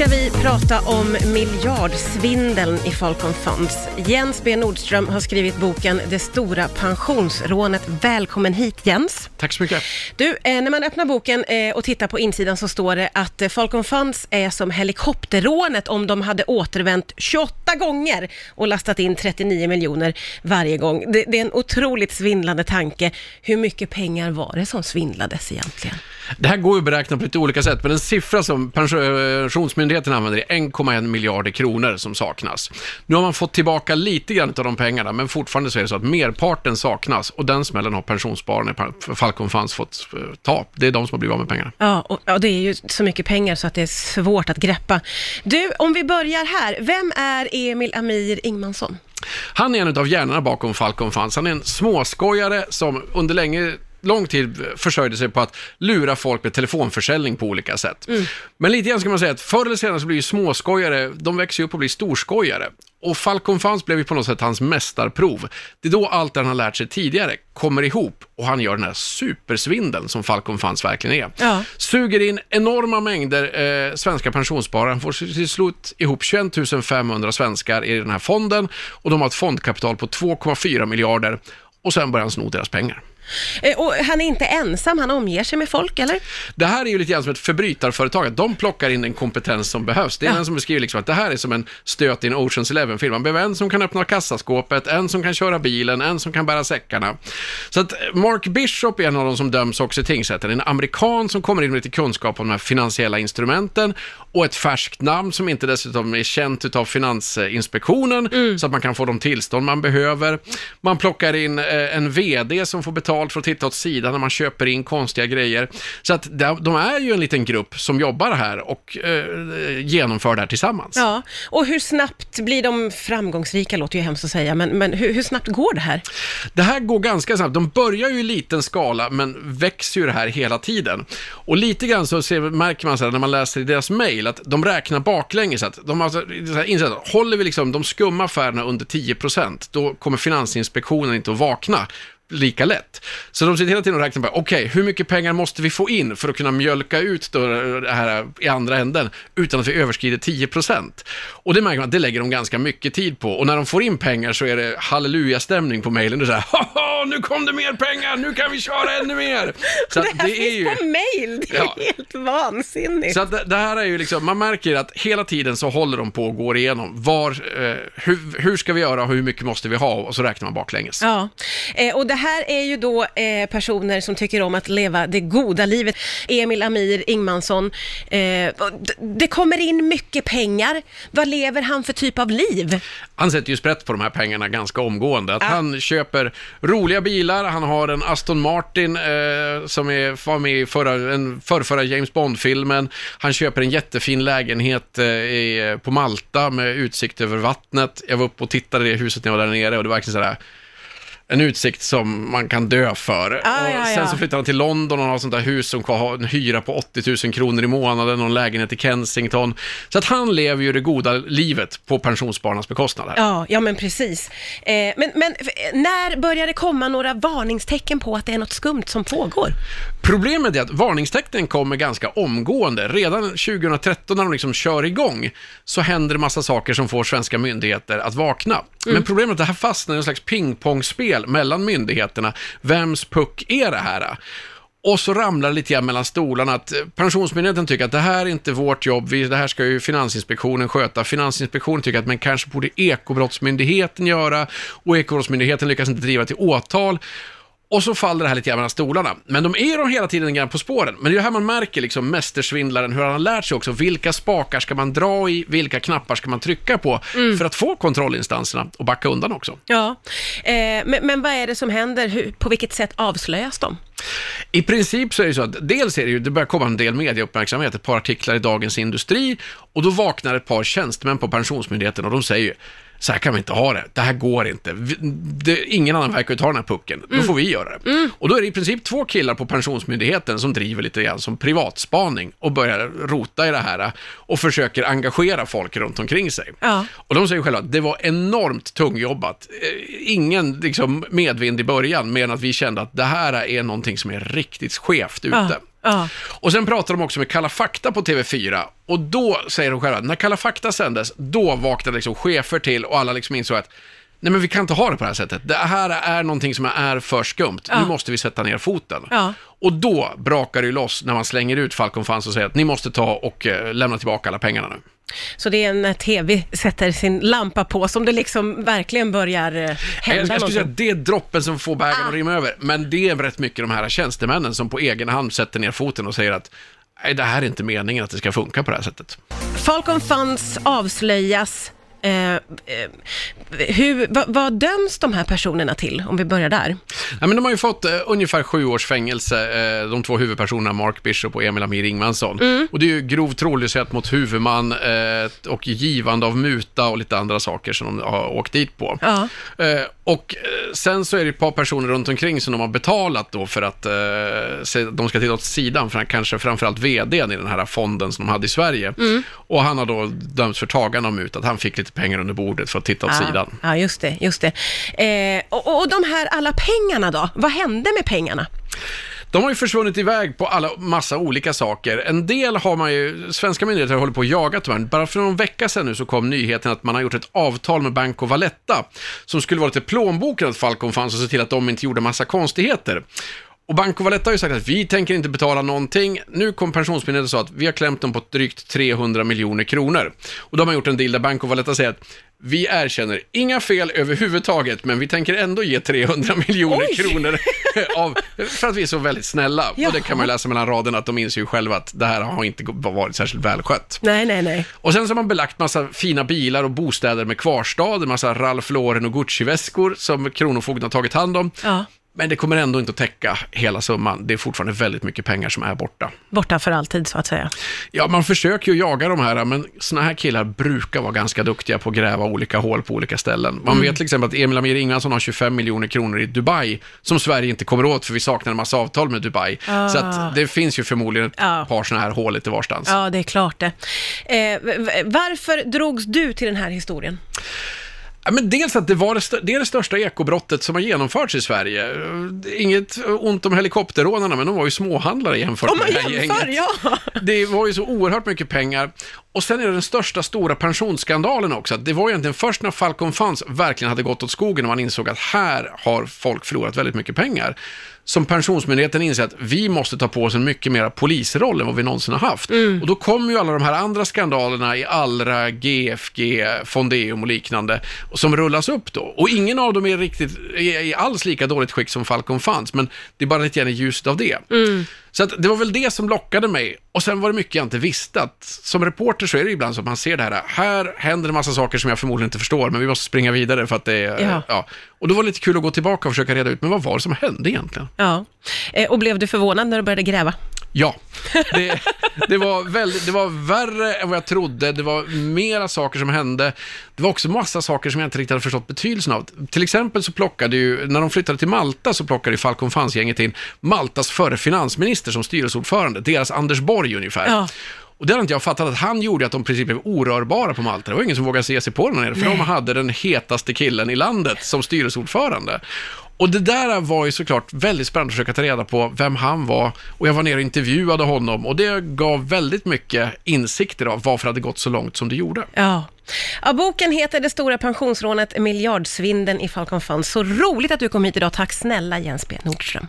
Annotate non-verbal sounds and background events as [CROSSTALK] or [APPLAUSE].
ska vi prata om miljardsvindeln i Falcon Funds. Jens B Nordström har skrivit boken Det stora pensionsrånet. Välkommen hit Jens. Tack så mycket. Du, eh, när man öppnar boken eh, och tittar på insidan så står det att eh, Falcon Funds är som helikopterrånet om de hade återvänt 28 gånger och lastat in 39 miljoner varje gång. Det, det är en otroligt svindlande tanke. Hur mycket pengar var det som svindlades egentligen? Det här går ju att beräkna på lite olika sätt, men en siffra som Pensionsmyndigheten använder är 1,1 miljarder kronor som saknas. Nu har man fått tillbaka lite grann av de pengarna, men fortfarande så är det så att merparten saknas och den smällen har pensionsspararna i Falcon Funds fått eh, ta. Det är de som har blivit av med pengarna. Ja, och, och det är ju så mycket pengar så att det är svårt att greppa. Du, om vi börjar här. Vem är Emil Amir Ingmansson? Han är en av hjärnorna bakom Falcon Funds. Han är en småskojare som under länge lång tid försörjde sig på att lura folk med telefonförsäljning på olika sätt. Mm. Men lite grann ska man säga att förr eller senare så blir ju småskojare, de växer ju upp och blir storskojare. Och Falcon Funds blev ju på något sätt hans mästarprov. Det är då allt det han har lärt sig tidigare kommer ihop och han gör den här supersvindeln som Falcon Funds verkligen är. Ja. Suger in enorma mängder eh, svenska pensionssparare. Han får till slut ihop 21 500 svenskar i den här fonden och de har ett fondkapital på 2,4 miljarder och sen börjar han sno deras pengar. Eh, och han är inte ensam, han omger sig med folk, eller? Det här är ju lite grann som ett förbrytarföretag, de plockar in den kompetens som behövs. Det är ja. en som beskriver liksom att det här är som en stöt i en Oceans Eleven-film. Man behöver en som kan öppna kassaskåpet, en som kan köra bilen, en som kan bära säckarna. Så att Mark Bishop är en av de som döms också i tingsrätten. En amerikan som kommer in med lite kunskap om de här finansiella instrumenten och ett färskt namn som inte dessutom är känt av Finansinspektionen, mm. så att man kan få de tillstånd man behöver. Man plockar in eh, en VD som får betalt betalt för att titta åt sidan när man köper in konstiga grejer. Så att de är ju en liten grupp som jobbar här och eh, genomför det här tillsammans. Ja, och hur snabbt blir de framgångsrika, låter ju hemskt att säga, men, men hur, hur snabbt går det här? Det här går ganska snabbt. De börjar ju i liten skala, men växer ju det här hela tiden. Och lite grann så ser, märker man så här, när man läser i deras mejl att de räknar baklänges. Att de har insett att håller vi liksom de skumma affärerna under 10%, då kommer Finansinspektionen inte att vakna lika lätt. Så de sitter hela tiden och räknar på, okej, okay, hur mycket pengar måste vi få in för att kunna mjölka ut det här i andra änden utan att vi överskrider 10%? Och det märker man att det lägger de ganska mycket tid på. Och när de får in pengar så är det halleluja-stämning på mejlen. Det är så här, [LAUGHS] Haha, nu kom det mer pengar, nu kan vi köra ännu mer. [LAUGHS] Så det här det är finns ju... på mejl, det är ja. helt vansinnigt. Så att det, det, här är ju liksom, man märker att hela tiden så håller de på och går igenom, var, eh, hur, hur ska vi göra och hur mycket måste vi ha? Och så räknar man baklänges. Ja, eh, och det här är ju då eh, personer som tycker om att leva det goda livet. Emil Amir Ingmansson, eh, det kommer in mycket pengar. Vad lever han för typ av liv? Han sätter ju sprätt på de här pengarna ganska omgående. Att ah. Han köper roliga bilar, han har en Aston Martin eh, som är, var med i förra, en förrförra James Bond-filmen. Han köper en jättefin lägenhet eh, i, på Malta med utsikt över vattnet. Jag var uppe och tittade i det huset när jag var där nere och det var verkligen sådär en utsikt som man kan dö för. Ah, och ja, sen ja. så flyttar han till London och har sånt där hus som har en hyra på 80 000 kronor i månaden och en lägenhet i Kensington. Så att han lever ju det goda livet på pensionsspararnas bekostnad. Här. Ja, ja men precis. Eh, men, men när börjar det komma några varningstecken på att det är något skumt som pågår? Problemet är att varningstecknen kommer ganska omgående. Redan 2013 när de liksom kör igång så händer det massa saker som får svenska myndigheter att vakna. Mm. Men problemet är att det här fastnar i en slags pingpongspel mellan myndigheterna. Vems puck är det här? Och så ramlar det lite grann mellan stolarna att eh, Pensionsmyndigheten tycker att det här är inte vårt jobb, det här ska ju Finansinspektionen sköta. Finansinspektionen tycker att men kanske borde Ekobrottsmyndigheten göra och Ekobrottsmyndigheten lyckas inte driva till åtal. Och så faller det här lite grann mellan stolarna. Men de är de hela tiden grann på spåren. Men det är det här man märker, liksom, mästersvindlaren, hur han har lärt sig också. Vilka spakar ska man dra i? Vilka knappar ska man trycka på? Mm. För att få kontrollinstanserna att backa undan också. Ja, eh, men, men vad är det som händer? Hur, på vilket sätt avslöjas de? I princip så är det så att dels är det ju, det börjar komma en del mediauppmärksamhet, ett par artiklar i Dagens Industri och då vaknar ett par tjänstemän på Pensionsmyndigheten och de säger ju så här kan vi inte ha det, det här går inte, det, ingen annan verkar ta den här pucken, då mm. får vi göra det. Mm. Och då är det i princip två killar på Pensionsmyndigheten som driver lite grann som privatspaning och börjar rota i det här och försöker engagera folk runt omkring sig. Ja. Och de säger själva att det var enormt tungjobbat, eh, ingen liksom medvind i början, men att vi kände att det här är någonting som är riktigt skevt ute. Ja. Ja. Och sen pratar de också med Kalla fakta på TV4. Och då säger de själva, när Kalla fakta sändes, då vaknade liksom chefer till och alla liksom insåg att Nej men vi kan inte ha det på det här sättet. Det här är någonting som är för skumt. Ja. Nu måste vi sätta ner foten. Ja. Och då brakar det ju loss när man slänger ut Falcon Funds och säger att ni måste ta och eh, lämna tillbaka alla pengarna nu. Så det är när TV sätter sin lampa på som det liksom verkligen börjar eh, hända jag skulle säga att det är droppen som får bägaren att rimma över. Men det är rätt mycket de här tjänstemännen som på egen hand sätter ner foten och säger att Nej, det här är inte meningen att det ska funka på det här sättet. Falcon Funds avslöjas. Eh, eh, hur, vad, vad döms de här personerna till, om vi börjar där? Ja, men de har ju fått eh, ungefär sju års fängelse, eh, de två huvudpersonerna Mark Bishop och Emil Amir Ingmansson. Mm. Och det är ju grov trolöshet mot huvudman eh, och givande av muta och lite andra saker som de har åkt dit på. Ja. Och sen så är det ett par personer runt omkring som de har betalat då för att de ska till åt sidan, för kanske framförallt vdn i den här fonden som de hade i Sverige. Mm. Och han har då dömts för tagande av mutat, han fick lite pengar under bordet för att titta åt sidan. Ja, just det. Just det. Eh, och, och de här alla pengarna då? Vad hände med pengarna? De har ju försvunnit iväg på alla massa olika saker. En del har man ju, svenska myndigheter har hållit på och jagat de här. Bara för någon vecka sedan nu så kom nyheten att man har gjort ett avtal med Banco Valletta som skulle vara lite plånboken åt Falcon fanns och se till att de inte gjorde massa konstigheter. Och Banco Valletta har ju sagt att vi tänker inte betala någonting. Nu kom Pensionsmyndigheten och sa att vi har klämt dem på drygt 300 miljoner kronor. Och då har man gjort en deal där Banco Valletta säger att vi erkänner inga fel överhuvudtaget, men vi tänker ändå ge 300 [LAUGHS] miljoner Oj! kronor [LAUGHS] av, för att vi är så väldigt snälla. Och det kan man ju läsa mellan raderna att de inser ju själva att det här har inte varit särskilt välskött. Nej, nej, nej. Och sen så har man belagt massa fina bilar och bostäder med kvarstad, massa Ralph Lauren och Gucci-väskor som Kronofogden har tagit hand om. Ja, Men det kommer ändå inte att täcka hela summan. Det är fortfarande väldigt mycket pengar som är borta. borta för alltid så att säga. Ja, man försöker ju jaga de här, men såna här killar brukar vara ganska duktiga på att gräva olika hål på olika ställen. Man vet till exempel att Emil Amir Ingvarsson har 25 miljoner kronor i Dubai, som Sverige inte kommer åt för vi saknar en massa avtal med Dubai. Så att det finns ju förmodligen ett Ja. par såna här hål lite varstans. Ja, det är klart det. Eh, varför drogs du till den här historien? Ja, men dels att det, var det, stö- det är det största ekobrottet som har genomförts i Sverige. Inget ont om helikopterrånarna, men de var ju småhandlare jämfört Om med det här jämför, gänget. ja. Det var ju så oerhört mycket pengar. Och sen är det den största stora pensionsskandalen också. Det var egentligen först när Falcon Funds verkligen hade gått åt skogen och man insåg att här har folk förlorat väldigt mycket pengar. Som Pensionsmyndigheten inser att vi måste ta på oss en mycket mer polisroll än vad vi någonsin har haft. Och då kommer ju alla de här andra skandalerna i Allra, GFG, Fondeum och liknande som rullas upp då. Och ingen av dem är riktigt, är i alls lika dåligt skick som Falcon Funds, men det är bara lite grann i ljuset av det. Så att det var väl det som lockade mig. Och sen var det mycket jag inte visste. Att som reporter så är det ibland så att man ser det här. Här händer en massa saker som jag förmodligen inte förstår, men vi måste springa vidare för att det är... Ja. Ja. Och då var det lite kul att gå tillbaka och försöka reda ut, men vad var det som hände egentligen? Ja. Eh, och blev du förvånad när du började gräva? Ja, det, det, var väldigt, det var värre än vad jag trodde. Det var mera saker som hände. Det var också massa saker som jag inte riktigt hade förstått betydelsen av. Till exempel så plockade ju, när de flyttade till Malta så plockade ju Falcon Funds-gänget in Maltas förre finansminister som styrelseordförande, deras Anders Borg ungefär. Ja. Och det hade inte jag fattat att han gjorde att de i princip blev orörbara på Malta. Det var ingen som vågade se sig på dem där nere, för de hade den hetaste killen i landet som styrelseordförande. Och det där var ju såklart väldigt spännande att försöka ta reda på vem han var. Och jag var nere och intervjuade honom och det gav väldigt mycket insikter av varför det hade gått så långt som det gjorde. Ja. ja. Boken heter Det stora pensionsrånet, miljardsvindeln i Falcon Funds. Så roligt att du kom hit idag. Tack snälla Jens B. Nordström.